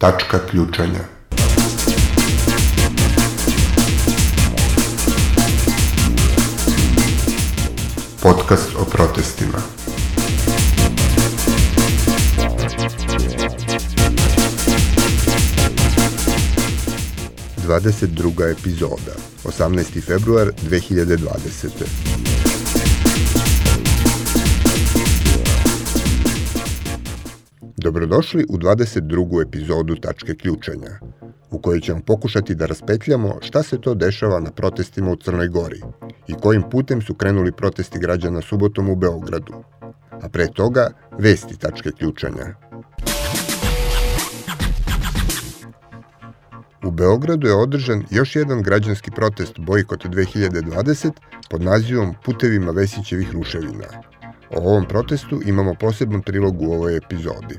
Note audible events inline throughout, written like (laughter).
Tačka ključanja. Podcast o protestima. Dvadeset druga epizoda, 18. februar 2020. Dobrodošli u 22. epizodu Tačke ključanja, u kojoj ćemo pokušati da raspetljamo šta se to dešava na protestima u Crnoj Gori i kojim putem su krenuli protesti građana subotom u Beogradu. A pre toga, vesti Tačke ključanja. U Beogradu je održan još jedan građanski protest Bojkot 2020 pod nazivom Putevima Vesićevih ruševina – O ovom protestu imamo poseban prilog u ovoj epizodi.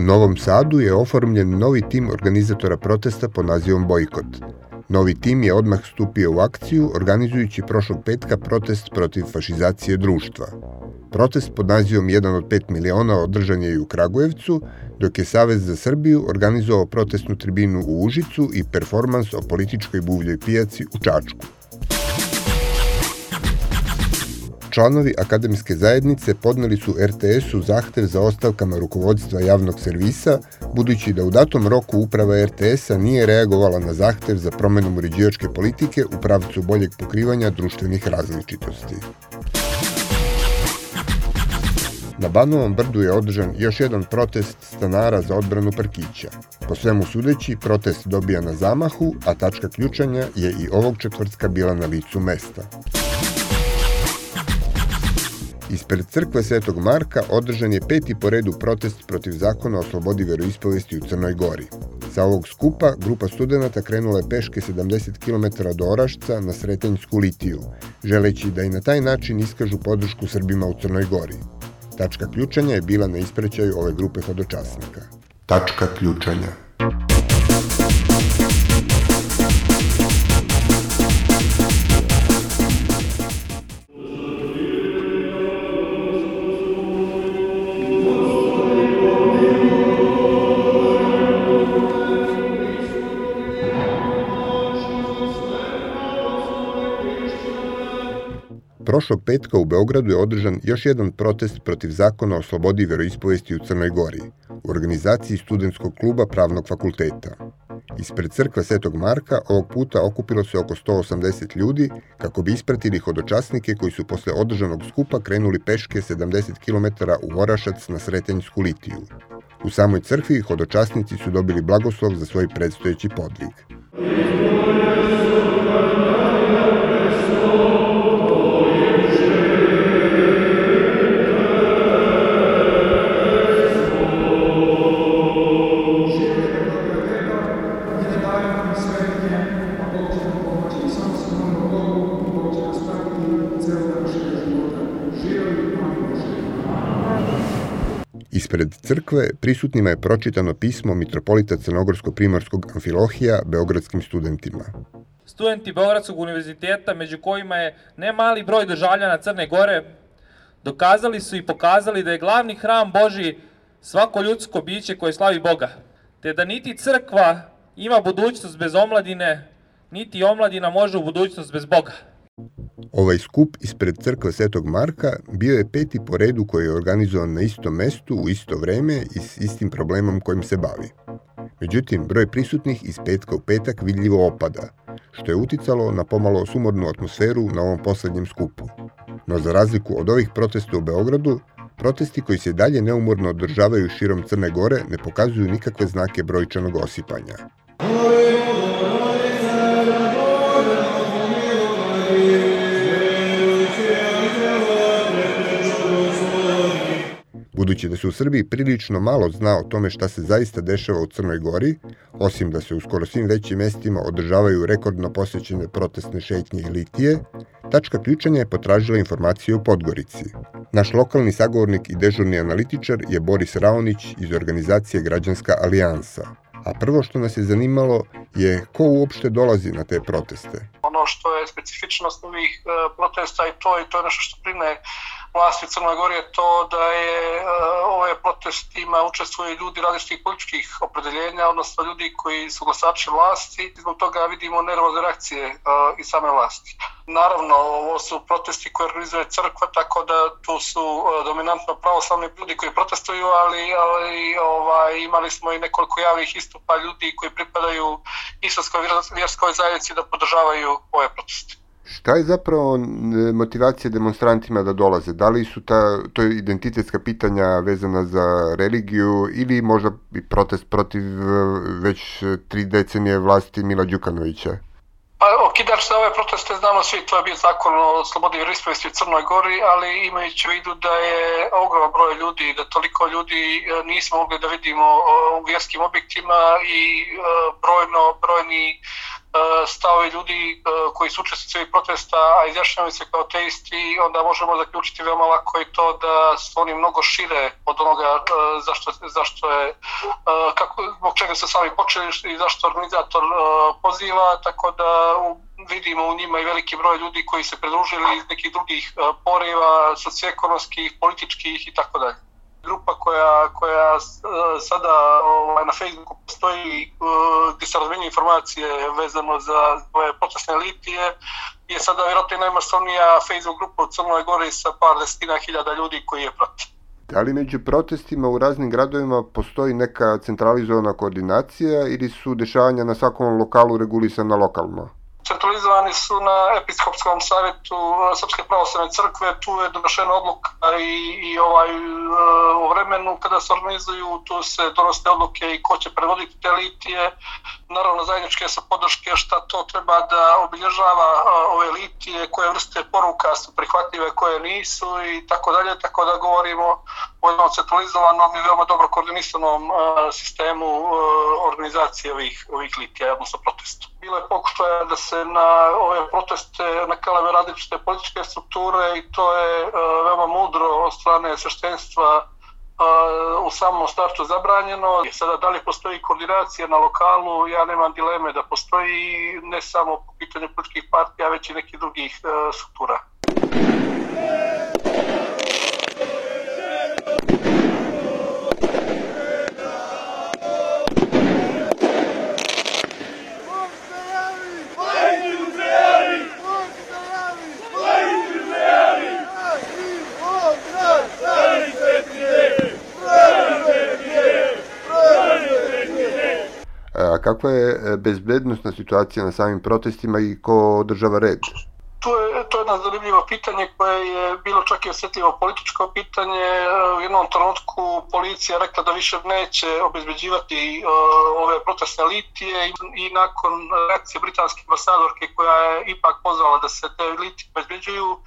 U Novom Sadu je oformljen novi tim organizatora protesta pod nazivom Bojkot. Novi tim je odmah stupio u akciju, organizujući prošlog petka protest protiv fašizacije društva. Protest pod nazivom 1 od 5 miliona održan je i u Kragujevcu, dok je Savez za Srbiju organizovao protestnu tribinu u Užicu i performans o političkoj buvljoj pijaci u Čačku. Članovi akademske zajednice podneli su RTS-u zahtev za ostavkama rukovodstva javnog servisa, budući da u datom roku uprava RTS-a nije reagovala na zahtev za promenom uređivačke politike u pravcu boljeg pokrivanja društvenih različitosti. Na Banovom brdu je održan još jedan protest stanara za odbranu parkića. Po svemu sudeći, protest dobija na zamahu, a tačka ključanja je i ovog četvrtka bila na licu mesta. Ispred crkve Svetog Marka održan je peti po redu protest protiv zakona o slobodi veroispovesti u Crnoj Gori. Sa ovog skupa grupa studenta krenula je peške 70 km do Orašca na Sretenjsku litiju, želeći da i na taj način iskažu podršku Srbima u Crnoj Gori. Tačka ključanja je bila na isprećaju ove grupe hodočasnika. Tačka ključanja Prošlog petka u Beogradu je održan još jedan protest protiv zakona o slobodi veroispovesti u Crnoj Gori, u organizaciji studentskog kluba Pravnog fakulteta. Ispred crkve Svetog Marka ovog puta okupilo se oko 180 ljudi kako bi ispratili hodočasnike koji su posle održanog skupa krenuli peške 70 km u Orašac na Sretenjsku litiju. U samoj crkvi hodočasnici su dobili blagoslov za svoj predstojeći podvig. Ispred crkve prisutnima je pročitano pismo mitropolita Crnogorsko-Primorskog Amfilohija beogradskim studentima. Studenti Beogradskog univerziteta, među kojima je ne mali broj državljana Crne Gore, dokazali su i pokazali da je glavni hram Boži svako ljudsko biće koje slavi Boga, te da niti crkva ima budućnost bez omladine, niti omladina može u budućnost bez Boga. Ovaj skup ispred crkve Svetog Marka bio je peti po redu koji je organizovan na istom mestu u isto vreme i s istim problemom kojim se bavi. Međutim, broj prisutnih iz petka u petak vidljivo opada, što je uticalo na pomalo sumornu atmosferu na ovom poslednjem skupu. No za razliku od ovih protesta u Beogradu, protesti koji se dalje neumorno održavaju širom Crne Gore ne pokazuju nikakve znake brojčanog osipanja. Budući da se u Srbiji prilično malo zna o tome šta se zaista dešava u Crnoj Gori, osim da se u skoro svim većim mestima održavaju rekordno posjećene protestne šetnje i litije, tačka ključanja je potražila informacije u Podgorici. Naš lokalni sagovornik i dežurni analitičar je Boris Raonić iz organizacije Građanska alijansa. A prvo što nas je zanimalo je ko uopšte dolazi na te proteste. Ono što je specifičnost ovih e, protesta i to, i to je nešto što prime vlasti Crnoj Gori je to da je ove protestima učestvuju ljudi različitih političkih opredeljenja, odnosno ljudi koji su glasači vlasti. Zbog toga vidimo nervozne reakcije i same vlasti. Naravno, ovo su protesti koje organizuje crkva, tako da tu su dominantno pravoslavni ljudi koji protestuju, ali, ali ovaj, imali smo i nekoliko javnih istupa ljudi koji pripadaju islamskoj vjerskoj zajednici da podržavaju ove proteste. Šta je zapravo motivacija demonstrantima da dolaze? Da li su ta, to identitetska pitanja vezana za religiju ili možda i protest protiv već tri decenije vlasti Mila Đukanovića? Pa okidač za ove proteste znamo svi, to je bio zakon o slobodi vjeroispovesti u Crnoj Gori, ali imajući u vidu da je ogroman broj ljudi, da toliko ljudi e, nismo mogli da vidimo u vjerskim objektima i e, brojno, brojni E, stavovi ljudi e, koji su učestnici ovih protesta, a izjašnjavaju se kao teisti, onda možemo zaključiti veoma lako i to da su oni mnogo šire od onoga e, zašto, zašto je, kako, zbog čega su sami počeli i zašto organizator poziva, tako da vidimo u njima i veliki broj ljudi koji se pridružili iz nekih drugih poriva, socioekonomskih, političkih i tako dalje grupa koja, koja e, sada ovaj, na Facebooku postoji e, gdje se razmenju informacije vezano za ove protestne litije je sada vjerojatno najmasovnija Facebook grupa u Crnoj Gori sa par desetina hiljada ljudi koji je protiv. Da li među protestima u raznim gradovima postoji neka centralizovana koordinacija ili su dešavanja na svakom lokalu regulisana lokalno? Centralizovani su na episkopskom savjetu e, Srpske pravoslavne crkve, tu je donošena odluka i, i ovaj, e, u vremenu kada se organizuju, tu se donose odluke i ko će predvoditi te litije. Naravno, zajedničke su podrške šta to treba da obilježava e, ove litije, koje vrste poruka su prihvatljive, koje nisu i tako dalje, tako da govorimo o jednom centralizovanom i veoma dobro koordinisanom sistemu organizacije ovih, ovih litija, odnosno protestu. Bilo je pokušaja da se na ove proteste nakalave različite političke strukture i to je uh, veoma mudro od strane sveštenstva uh, u samom startu zabranjeno. Sada da li postoji koordinacija na lokalu, ja nemam dileme da postoji ne samo po pitanju političkih partija, već i nekih drugih uh, struktura. Kakva je e, bezbednostna situacija na samim protestima i ko održava red? To je, to je jedno zanimljivo pitanje koje je bilo čak i osjetljivo političko pitanje. U jednom trenutku policija rekla da više neće obezbeđivati uh, ove protestne litije i nakon reakcije britanske ambasadorke koja je ipak pozvala da se te litije obezbeđuju,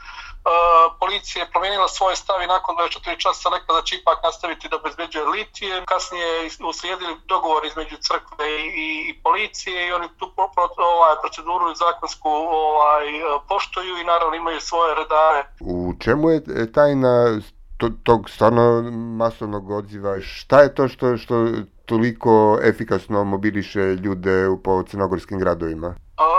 policija je promijenila svoje stav i nakon 24 časa rekla da će ipak nastaviti da obezbeđuje litije. Kasnije je uslijedili dogovor između crkve i, i, i policije i oni tu ovaj, proceduru zakonsku ovaj, poštuju i naravno imaju svoje redare. U čemu je tajna tog stvarno masovnog odziva? Šta je to što, što toliko efikasno mobiliše ljude po crnogorskim gradovima? da,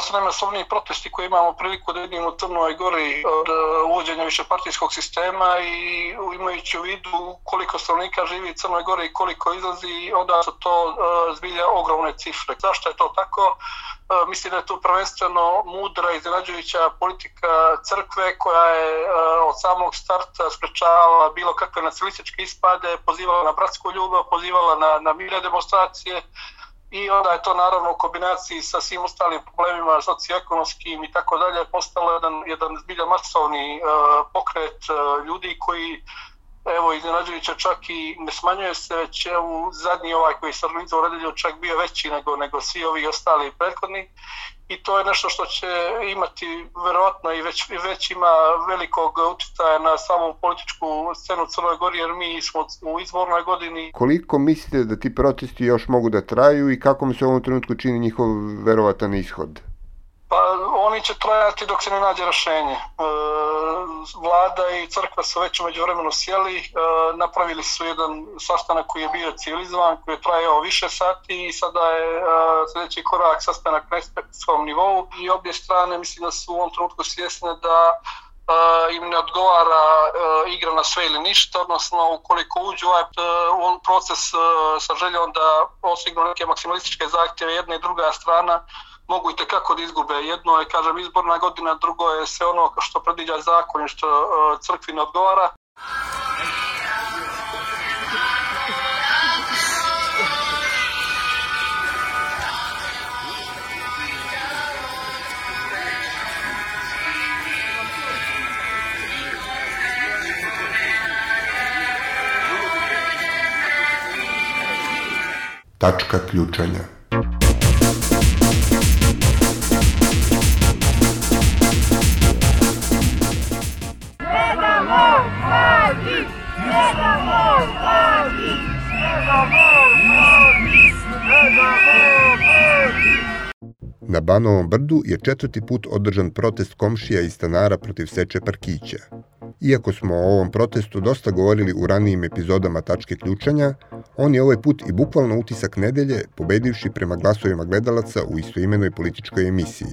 su najmasovniji protesti koje imamo priliku da vidimo u Crnoj Gori od e, uvođenja višepartijskog sistema i imajući u vidu koliko stanovnika živi u Crnoj Gori i koliko izlazi, onda su to uh, zbilja ogromne cifre. Zašto je to tako? Uh, mislim da je tu prvenstveno mudra iznenađujuća politika crkve koja je uh, od samog starta sprečavala bilo kakve nacionalističke ispade, pozivala na bratsku ljubav, pozivala na, na mire demonstracije, i onda je to naravno u kombinaciji sa svim ostalim problemima socioekonomskim i tako dalje postalo jedan, jedan zbilja masovni uh, pokret uh, ljudi koji evo iznenađujuće čak i ne smanjuje se već u zadnji ovaj koji se organizovao redelju čak bio veći nego, nego svi ovi ostali prethodni i to je nešto što će imati verovatno i već, već ima velikog utjecaja na samu političku scenu Crnoj Gori jer mi smo u izbornoj godini. Koliko mislite da ti protesti još mogu da traju i kako mi se u ovom trenutku čini njihov verovatan ishod? Oni će trajati dok se ne nađe rešenje. E, vlada i crkva su već umeđu vremenu sjeli, e, napravili su jedan sastanak koji je bio civilizovan, koji je trajao više sati i sada je e, sljedeći korak sastanak na ekspertskom nivou i obje strane mislim da su u ovom trenutku svjesne da im ne odgovara igra na sve ili ništa, odnosno ukoliko uđu ovaj proces sa željom da osignu neke maksimalističke zahtjeve jedna i druga strana, mogu i tekako da izgube. Jedno je, kažem, izborna godina, drugo je sve ono što predviđa zakon i što crkvi ne odgovara. Tačka ključanja Banovom brdu je četvrti put održan protest komšija i stanara protiv seče parkića. Iako smo o ovom protestu dosta govorili u ranijim epizodama tačke ključanja, on je ovaj put i bukvalno utisak nedelje, pobedivši prema glasovima gledalaca u istoimenoj političkoj emisiji.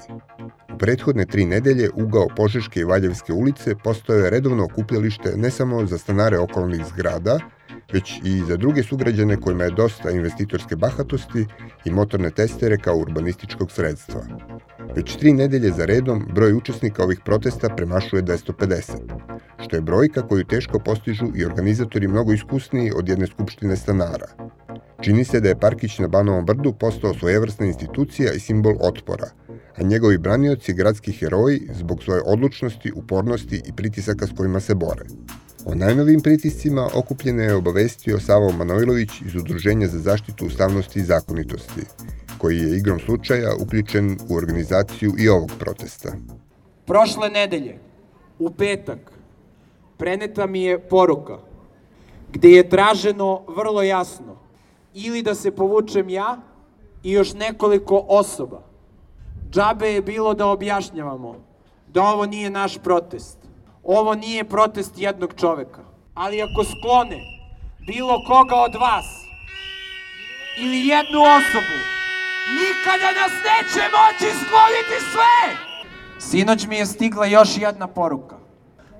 U prethodne tri nedelje ugao Požeške i Valjevske ulice postao je redovno okupljalište ne samo za stanare okolnih zgrada, već i za druge sugrađane kojima je dosta investitorske bahatosti i motorne testere kao urbanističkog sredstva. Već tri nedelje za redom broj učesnika ovih protesta premašuje 250, što je brojka koju teško postižu i organizatori mnogo iskusniji od jedne skupštine stanara. Čini se da je Parkić na Banovom brdu postao svojevrsna institucija i simbol otpora, a njegovi branioci gradski heroji zbog svoje odlučnosti, upornosti i pritisaka s kojima se bore. O najnovim pritiscima okupljene je obavestio Savo Manojlović iz Udruženja za zaštitu ustavnosti i zakonitosti, koji je igrom slučaja uključen u organizaciju i ovog protesta. Prošle nedelje, u petak, preneta mi je poruka gde je traženo vrlo jasno ili da se povučem ja i još nekoliko osoba. Džabe je bilo da objašnjavamo da ovo nije naš protest Ovo nije protest jednog čoveka. Ali ako sklone bilo koga od vas ili jednu osobu, nikada nas neće moći skloniti sve! Sinoć mi je stigla još jedna poruka.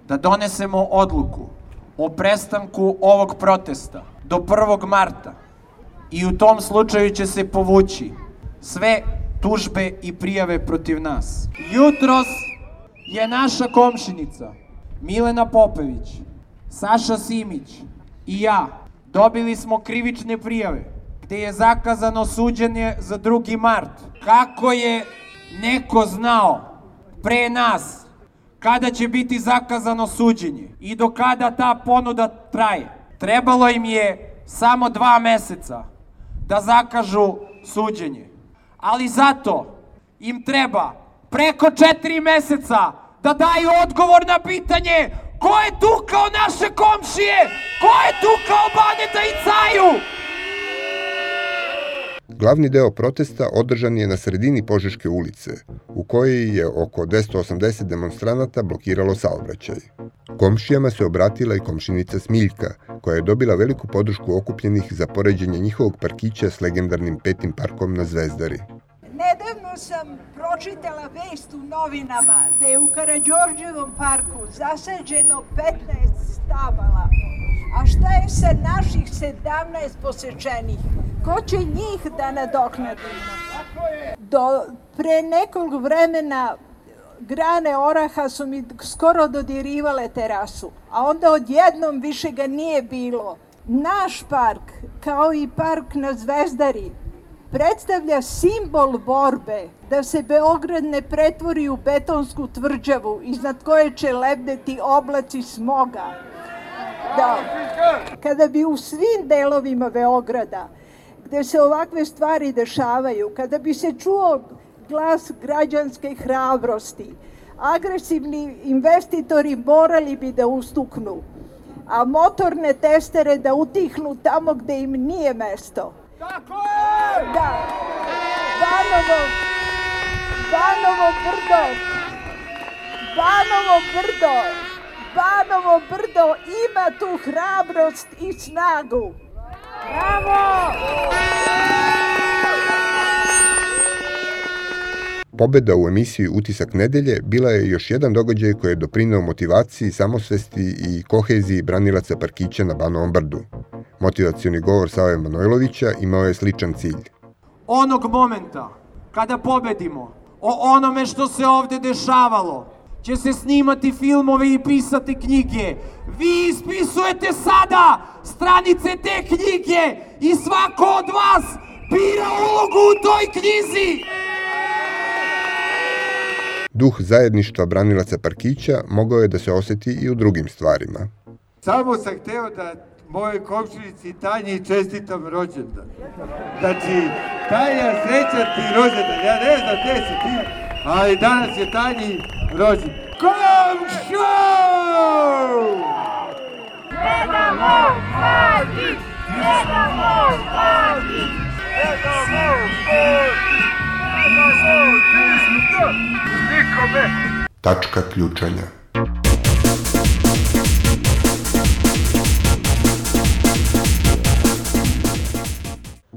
Da donesemo odluku o prestanku ovog protesta do 1. marta i u tom slučaju će se povući sve tužbe i prijave protiv nas. Jutros je naša komšinica Milena Popović, Saša Simić i ja dobili smo krivične prijave gde je zakazano suđenje za 2. mart. Kako je neko znao pre nas kada će biti zakazano suđenje i do kada ta ponuda traje. Trebalo im je samo dva meseca da zakažu suđenje. Ali zato im treba preko četiri meseca da daju odgovor na pitanje ko je tukao naše komšije, ko je tukao Baneta i Caju. Glavni deo protesta održan je na sredini Požeške ulice, u kojoj je oko 280 demonstranata blokiralo saobraćaj. Komšijama se obratila i komšinica Smiljka, koja je dobila veliku podršku okupljenih za poređenje njihovog parkića s legendarnim petim parkom na Zvezdari. Pročitala vest u novinama da je u Karadžorđevom parku zasađeno 15 stabala. A šta je sa naših 17 posečenih? Ko će njih da nadoknadi? Do pre nekog vremena grane oraha su mi skoro dodirivale terasu, a onda odjednom više ga nije bilo. Naš park, kao i park na Zvezdari, predstavlja simbol borbe da se Beograd ne pretvori u betonsku tvrđavu iznad koje će lebdeti oblaci smoga. Da, kada bi u svim delovima Beograda, gde se ovakve stvari dešavaju, kada bi se čuo glas građanske hrabrosti, agresivni investitori morali bi da ustuknu, a motorne testere da utihnu tamo gde im nije mesto. Tako je! Da. Banovo, Banovo brdo, Banovo brdo, Banovo brdo ima tu hrabrost i snagu. Bravo! Pobeda u emisiji Utisak nedelje bila je još jedan događaj koji je doprinao motivaciji, samosvesti i koheziji branilaca parkića na Banovom brdu. Motivacioni govor Save Manojlovića imao je sličan cilj. Onog momenta kada pobedimo, o onome što se ovde dešavalo, će se snimati filmovi i pisati knjige. Vi ispisujete sada stranice te knjige i svako od vas bira ulogu u toj knjizi. Duh zajedništva branilaca parkića mogao je da se oseti i u drugim stvarima. Samo sam hteo da moje komšinici Tanji čestitam rođendan. Znači, Tanja, srećan ti rođendan. Ja ne znam gde si ti, ali danas je Tanji rođendan. Komšo! Deda moj Hagić! Deda moj Hagić! Deda moj Nikome! Tačka ključanja.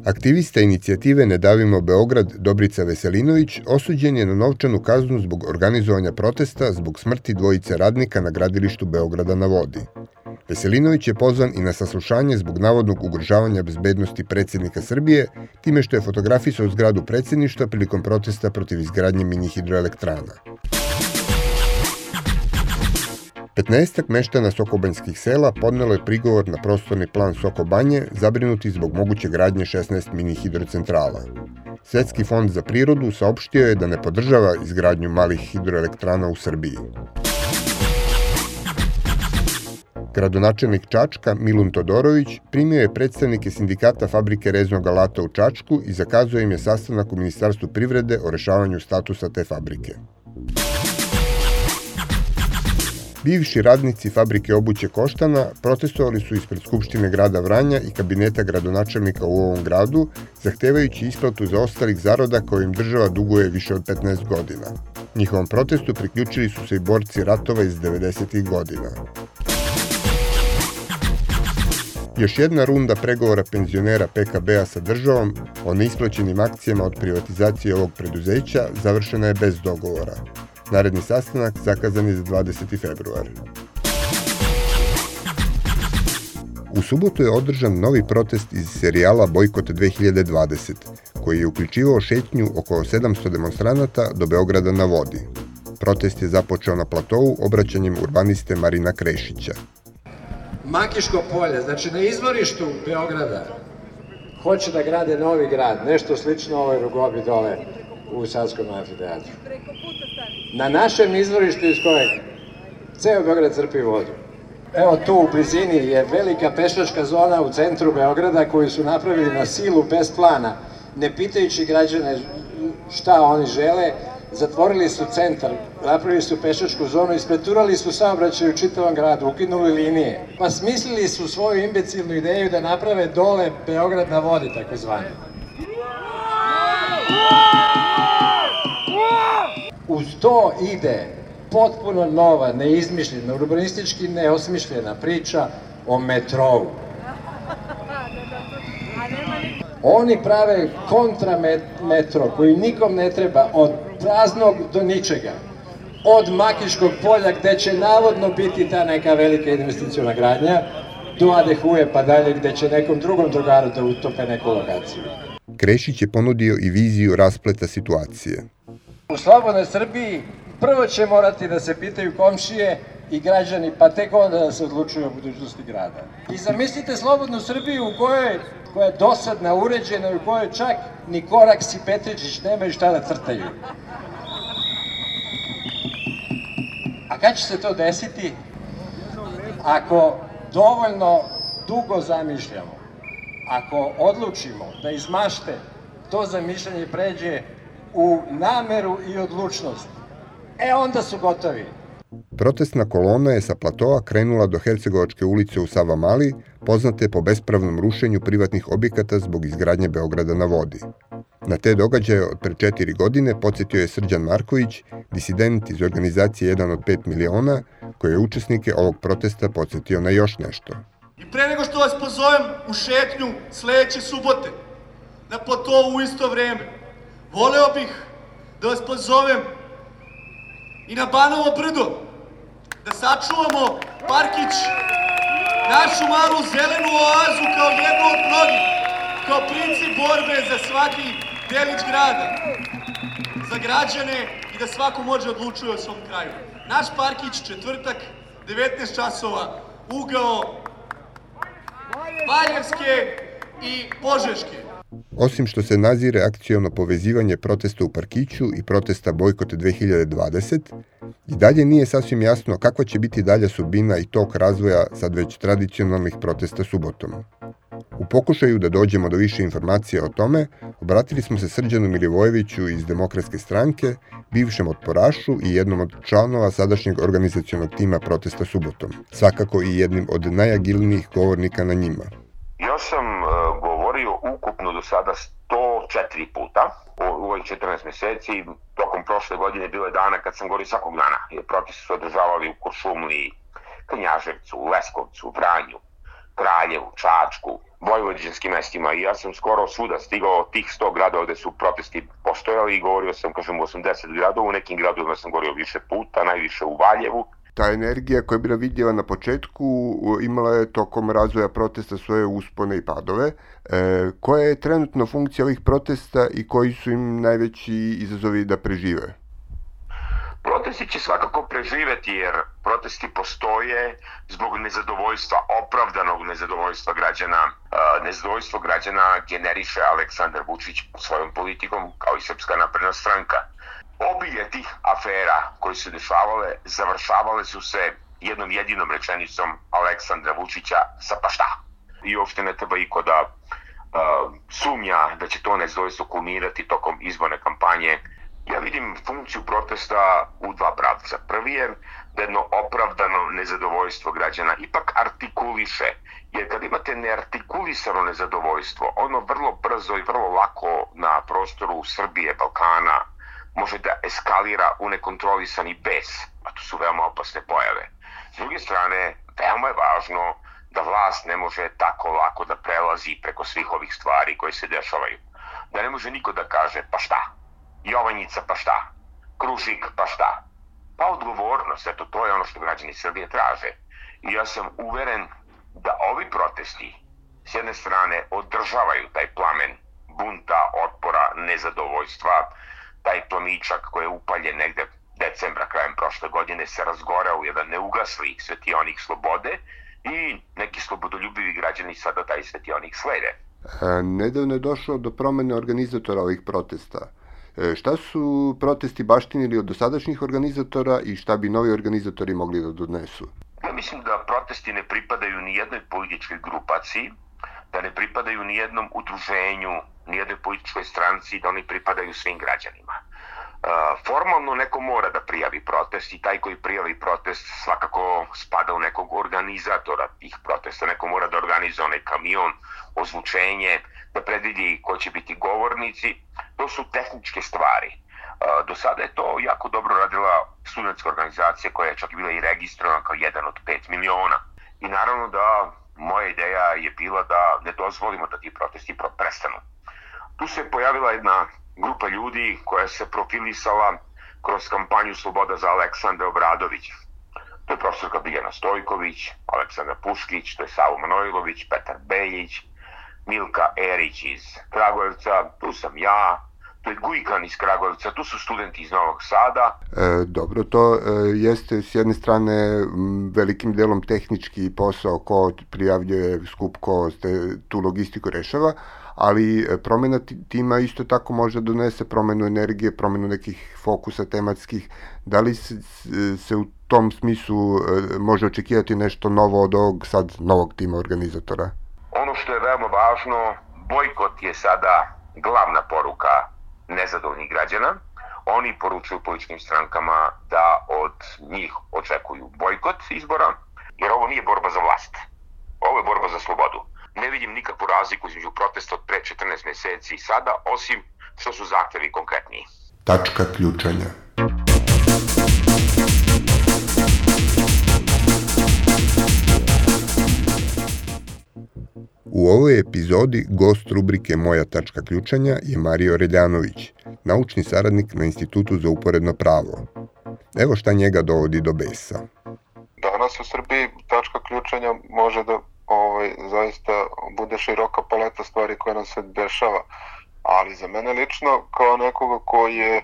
Aktivista inicijative Ne davimo Beograd Dobrica Veselinović osuđen je na novčanu kaznu zbog organizovanja protesta zbog smrti dvojice radnika na gradilištu Beograda na vodi. Veselinović je pozvan i na saslušanje zbog navodnog ugrožavanja bezbednosti predsjednika Srbije, time što je fotografisao zgradu predsjedništva prilikom protesta protiv izgradnje mini hidroelektrana. 15 meštana Sokobanjskih sela podnelo je prigovor na prostorni plan Sokobanje, zabrinuti zbog moguće gradnje 16 mini hidrocentrala. Svetski fond za prirodu saopštio je da ne podržava izgradnju malih hidroelektrana u Srbiji. Gradonačelnik Čačka Milun Todorović primio je predstavnike sindikata fabrike reznog alata u Čačku i zakazuje im je sastanak u Ministarstvu privrede o rešavanju statusa te fabrike. Bivši radnici fabrike obuće Koštana protestovali su ispred Skupštine grada Vranja i kabineta gradonačelnika u ovom gradu, zahtevajući isplatu za ostalih zaroda koje im država duguje više od 15 godina. Njihovom protestu priključili su se i borci ratova iz 90. godina. Još jedna runda pregovora penzionera PKB-a sa državom o neisplaćenim akcijama od privatizacije ovog preduzeća završena je bez dogovora. Naredni sastanak zakazan je za 20. februar. U subotu je održan novi protest iz serijala Bojkot 2020, koji je uključivao šetnju oko 700 demonstranata do Beograda na vodi. Protest je započeo na platovu obraćanjem urbaniste Marina Krešića. Makiško polje, znači na izvorištu Beograda, hoće da grade novi grad, nešto slično ovoj rugobi dole u Savskom amfiteatru. Na našem izvorištu iz kojeg ceo Beograd crpi vodu. Evo tu u blizini je velika pešačka zona u centru Beograda koju su napravili na silu bez plana, ne pitajući građane šta oni žele, zatvorili su centar, napravili su pešačku zonu, ispreturali su saobraćaj u čitavom gradu, ukinuli linije. Pa smislili su svoju imbecilnu ideju da naprave dole Beograd na vodi, takozvani. Uz to ide potpuno nova, neizmišljena, urbanistički neosmišljena priča o metrovu. Oni prave kontra metro koji nikom ne treba od praznog do ničega. Od Makiškog polja gde će navodno biti ta neka velika investicijona gradnja, do Adehuje pa dalje gde će nekom drugom drugaru da utope neku lokaciju. Krešić je ponudio i viziju raspleta situacije. U slobodnoj Srbiji prvo će morati da se pitaju komšije i građani, pa tek onda da se odlučuju o budućnosti grada. I zamislite slobodnu Srbiju u kojoj koja je dosadna, uređena u kojoj čak ni Koraks i Petričić nemaju šta da crtaju. A kad će se to desiti? Ako dovoljno dugo zamišljamo, ako odlučimo da iz mašte to zamišljanje pređe u nameru i odlučnost, e onda su gotovi. Protestna kolona je sa platoa krenula do Hercegovačke ulice u Savamali, poznate po bespravnom rušenju privatnih objekata zbog izgradnje Beograda na vodi. Na te događaje od pre četiri godine podsjetio je Srđan Marković, disident iz organizacije 1 od 5 miliona, koji je učesnike ovog protesta podsjetio na još nešto. I pre nego što vas pozovem u šetnju sledeće subote, na platovu u isto vreme, voleo bih da vas pozovem i na Banovo brdo, da sačuvamo Parkić, našu malu zelenu oazu kao jednu od mnogih, kao princip borbe za svaki delić grada, za građane i da svako može odlučuje o svom kraju. Naš Parkić, četvrtak, 19 časova, ugao Valjevske i Požeške. Osim što se nazire akcijono povezivanje protesta u Parkiću i protesta Bojkote 2020, i dalje nije sasvim jasno kakva će biti dalja sudbina i tok razvoja sad već tradicionalnih protesta subotom. U pokušaju da dođemo do više informacija o tome, obratili smo se Srđanu Milivojeviću iz Demokratske stranke, bivšem otporašu i jednom od članova sadašnjeg organizacionog tima protesta subotom, svakako i jednim od najagilnijih govornika na njima. Ja sam uh, do sada 104 puta u, ovih 14 meseci. Tokom prošle godine bilo je dana kad sam govorio svakog dana. Jer protesti su održavali u Košumliji, Knjaževcu, Leskovcu, Vranju, Kraljevu, Čačku, vojvođanskim mestima i ja sam skoro svuda stigao tih 100 gradova gde su protesti postojali i govorio sam, kažem, u 80 gradova, u nekim gradovima sam govorio više puta, najviše u Valjevu. Ta energija koja je bila vidljiva na početku imala je tokom razvoja protesta svoje uspone i padove. E, koja je trenutno funkcija ovih protesta i koji su im najveći izazovi da prežive? Protesti će svakako preživeti jer protesti postoje zbog nezadovoljstva, opravdanog nezadovoljstva građana. Nezadovoljstvo građana generiše Aleksandar Vučić svojom politikom kao i Srpska napredna stranka. Obilje tih afera koje su dešavale završavale su se jednom jedinom rečenicom Aleksandra Vučića sa pa šta. I uopšte ne treba iko da uh, sumnja da će to nezadovoljstvo kulminirati tokom izborne kampanje Ja vidim funkciju protesta u dva pravca. Prvi je da jedno opravdano nezadovoljstvo građana ipak artikuliše, jer kad imate neartikulisano nezadovoljstvo, ono vrlo brzo i vrlo lako na prostoru Srbije, Balkana, može da eskalira u nekontrolisani bes, a to su veoma opasne pojave. S druge strane, veoma je važno da vlast ne može tako lako da prelazi preko svih ovih stvari koje se dešavaju. Da ne može niko da kaže pa šta, Jovanjica pa šta, Krušik pa šta. Pa odgovornost, eto to je ono što građani Srbije traže. I ja sam uveren da ovi protesti s jedne strane održavaju taj plamen bunta, otpora, nezadovoljstva, taj plamičak koji je upaljen negde decembra krajem prošle godine se razgorao u jedan neugasli svetionik slobode i neki slobodoljubivi građani sada taj svetionik slede. E, nedavno je došlo do promene organizatora ovih protesta. E, šta su protesti baštinili od dosadašnjih organizatora i šta bi novi organizatori mogli da donesu? Ja mislim da protesti ne pripadaju ni jednoj političkoj grupaciji, da ne pripadaju ni jednom udruženju, ni jednoj političkoj stranci, da oni pripadaju svim građanima. Uh, formalno neko mora da prijavi protest i taj koji prijavi protest svakako spada u nekog organizatora tih protesta. Neko mora da organizuje onaj kamion, ozvučenje, da predvidi ko će biti govornici. To su tehničke stvari. Uh, do sada je to jako dobro radila studentska organizacija koja je čak bila i registrovana kao jedan od 5 miliona. I naravno da moja ideja je bila da ne dozvolimo da ti protesti prestanu. Tu se pojavila jedna grupa ljudi koja se profilisala kroz kampanju Sloboda za Aleksandra Obradovića. To je profesorka Biljana Stojković, Aleksandar Puškić, to je Savo Manojlović, Petar Beljić, Milka Erić iz Kragujevca, tu sam ja, Gujkan iz Kragujevca, tu su studenti iz Novog Sada. E, dobro, to e, jeste s jedne strane m, velikim delom tehnički posao ko prijavljuje skup, ko ste tu logistiku rešava, ali e, promena tima isto tako može da donese promenu energije, promenu nekih fokusa tematskih. Da li se, se u tom smislu e, može očekivati nešto novo od ovog sad novog tima organizatora? Ono što je veoma važno, bojkot je sada glavna poruka nezadovoljnih građana. Oni poručuju političkim strankama da od njih očekuju bojkot izbora, jer ovo nije borba za vlast. Ovo je borba za slobodu ne vidim nikakvu razliku između protesta od pre 14 meseci i sada, osim što su zahtevi konkretniji. Tačka ključanja. U ovoj epizodi gost rubrike Moja tačka ključanja je Mario Reljanović, naučni saradnik na Institutu za uporedno pravo. Evo šta njega dovodi do besa. Danas u Srbiji tačka ključanja može da ovaj, zaista bude široka paleta stvari koja nam se dešava. Ali za mene lično, kao nekoga koji je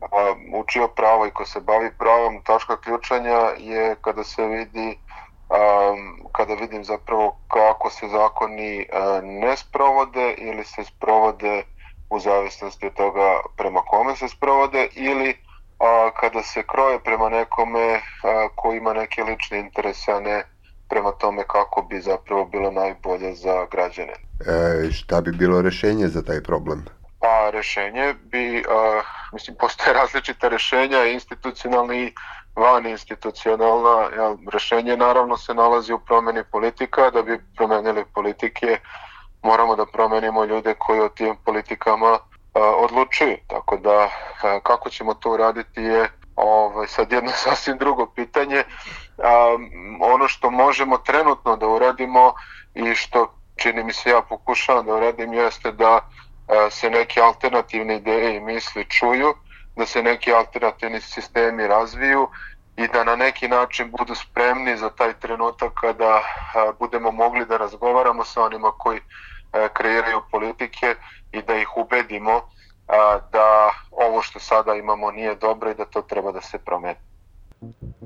a, učio pravo i ko se bavi pravom, tačka ključanja je kada se vidi um, kada vidim zapravo kako se zakoni uh, ne sprovode ili se sprovode u zavisnosti od toga prema kome se sprovode ili a, kada se kroje prema nekome a, ko ima neke lične interese, a ne prema tome kako bi zapravo bilo najbolje za građane. E, šta bi bilo rešenje za taj problem? Pa rešenje bi, a, mislim, postoje (laughs) različita rešenja, institucionalni i van institucionalna. Ja, rešenje naravno se nalazi u promeni politika, da bi promenili politike moramo da promenimo ljude koji o tim politikama odlučuju. Tako da kako ćemo to uraditi je ovaj, sad jedno (laughs) sasvim drugo pitanje. A, ono što možemo trenutno da uradimo i što čini mi se ja pokušavam da uradim jeste da a, se neke alternativne ideje i misli čuju, da se neki alternativni sistemi razviju i da na neki način budu spremni za taj trenutak kada budemo mogli da razgovaramo sa onima koji kreiraju politike i da ih ubedimo da ovo što sada imamo nije dobro i da to treba da se promeni.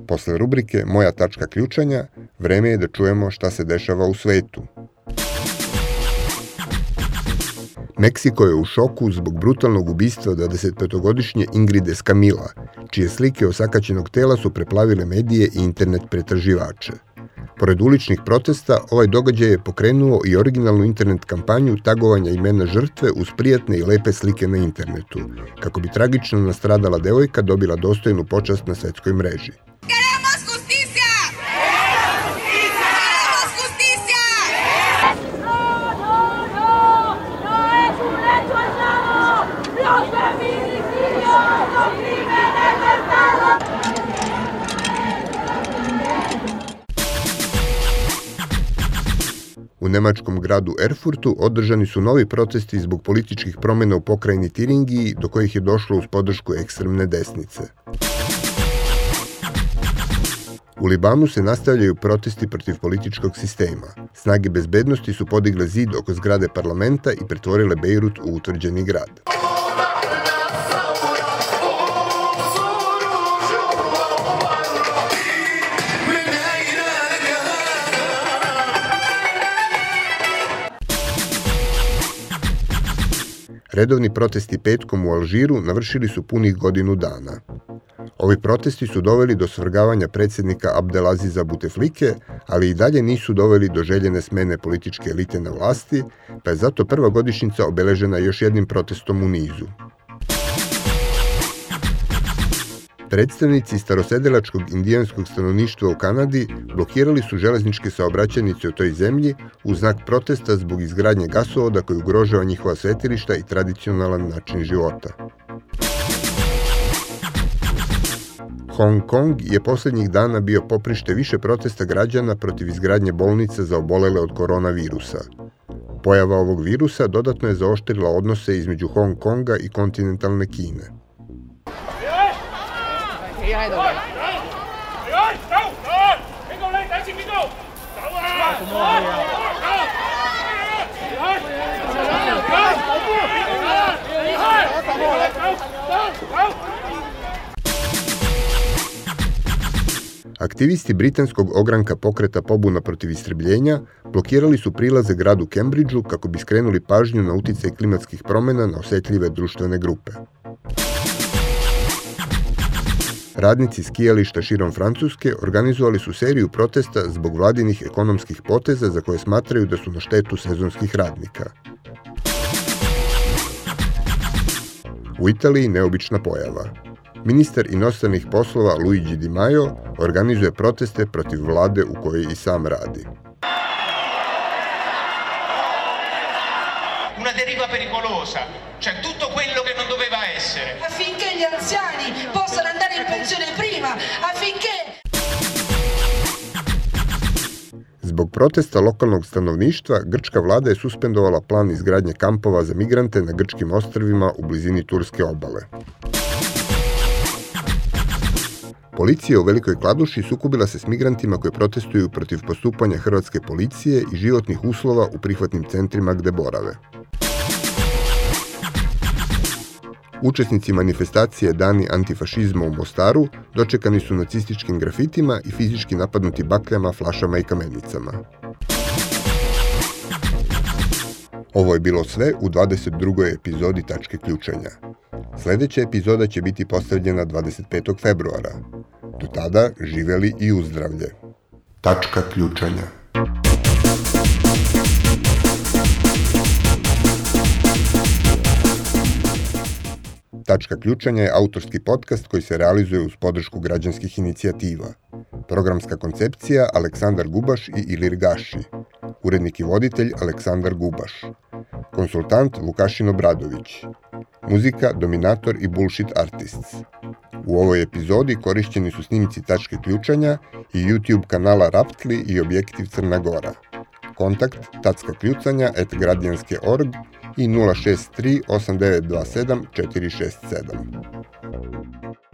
Posle rubrike Moja tačka ključanja, vreme je da čujemo šta se dešava u svetu. Meksiko je u šoku zbog brutalnog ubistva 25-godišnje Ingrid Escamila, čije slike osakaćenog tela su preplavile medije i internet pretraživače. Pored uličnih protesta, ovaj događaj je pokrenuo i originalnu internet kampanju tagovanja imena žrtve uz prijatne i lepe slike na internetu, kako bi tragično nastradala devojka dobila dostojnu počast na svetskoj mreži. U nemačkom gradu Erfurtu održani su novi protesti zbog političkih promjena u pokrajini Tiringiji, do kojih je došlo uz podršku ekstremne desnice. U Libanu se nastavljaju protesti protiv političkog sistema. Snage bezbednosti su podigle zid oko zgrade parlamenta i pretvorile Bejrut u utvrđeni grad. Redovni protesti petkom u Alžiru navršili su punih godinu dana. Ovi protesti su doveli do svrgavanja predsjednika Abdelaziza Buteflike, ali i dalje nisu doveli do željene smene političke elite na vlasti, pa je zato prva godišnjica obeležena još jednim protestom u nizu. Predstavnici starosedelačkog indijanskog stanovništva u Kanadi blokirali su železničke saobraćajnice u toj zemlji u znak protesta zbog izgradnje gasovoda koji ugrožava njihova svetilišta i tradicionalan način života. Hong Kong je poslednjih dana bio poprište više protesta građana protiv izgradnje bolnica za obolele od koronavirusa. Pojava ovog virusa dodatno je zaoštrila odnose između Hong Konga i kontinentalne Kine. 企喺度嘅。走走，边个咧？第一次边度？走啊！咁啊！Aktivisti britanskog ogranka pokreta pobuna protiv istrebljenja blokirali su prilaze gradu Kembridžu kako bi skrenuli pažnju na uticaj klimatskih promena na osetljive društvene grupe. Radnici skijališta širom Francuske organizovali su seriju protesta zbog vladinih ekonomskih poteza za koje smatraju da su na štetu sezonskih radnika. U Italiji neobična pojava. Ministar inostranih poslova Luigi Di Maio organizuje proteste protiv vlade u kojoj i sam radi. Una deriva pericolosa, cioè tutto quello che non essere. Affinché gli anziani possano andare in pensione prima, affinché Zbog protesta lokalnog stanovništva, grčka vlada je suspendovala plan izgradnje kampova za migrante na grčkim ostrvima u blizini turske obale. Policija u Velikoj Kladuši sukubila se s migrantima koji protestuju protiv postupanja hrvatske policije i životnih uslova u prihvatnim centrima gde borave. Učesnici manifestacije Dani antifašizma u Mostaru dočekani su nacističkim grafitima i fizički napadnuti bakljama, flašama i kamenicama. Ovo je bilo sve u 22. epizodi Tačke ključanja. Sledeća epizoda će biti postavljena 25. februara. Do tada živeli i uzdravlje. Tačka ključanja. Tačka ključanja je autorski podcast koji se realizuje uz podršku građanskih inicijativa. Programska koncepcija Aleksandar Gubaš i Ilir Gaši. Urednik i voditelj Aleksandar Gubaš. Konsultant Vukašin Obradović. Muzika Dominator i Bullshit Artists. U ovoj epizodi korišćeni su snimci Tačke ključanja i YouTube kanala Raptli i Objektiv Crna Gora. Kontakt tacka kljucanja at i 063 8927 467.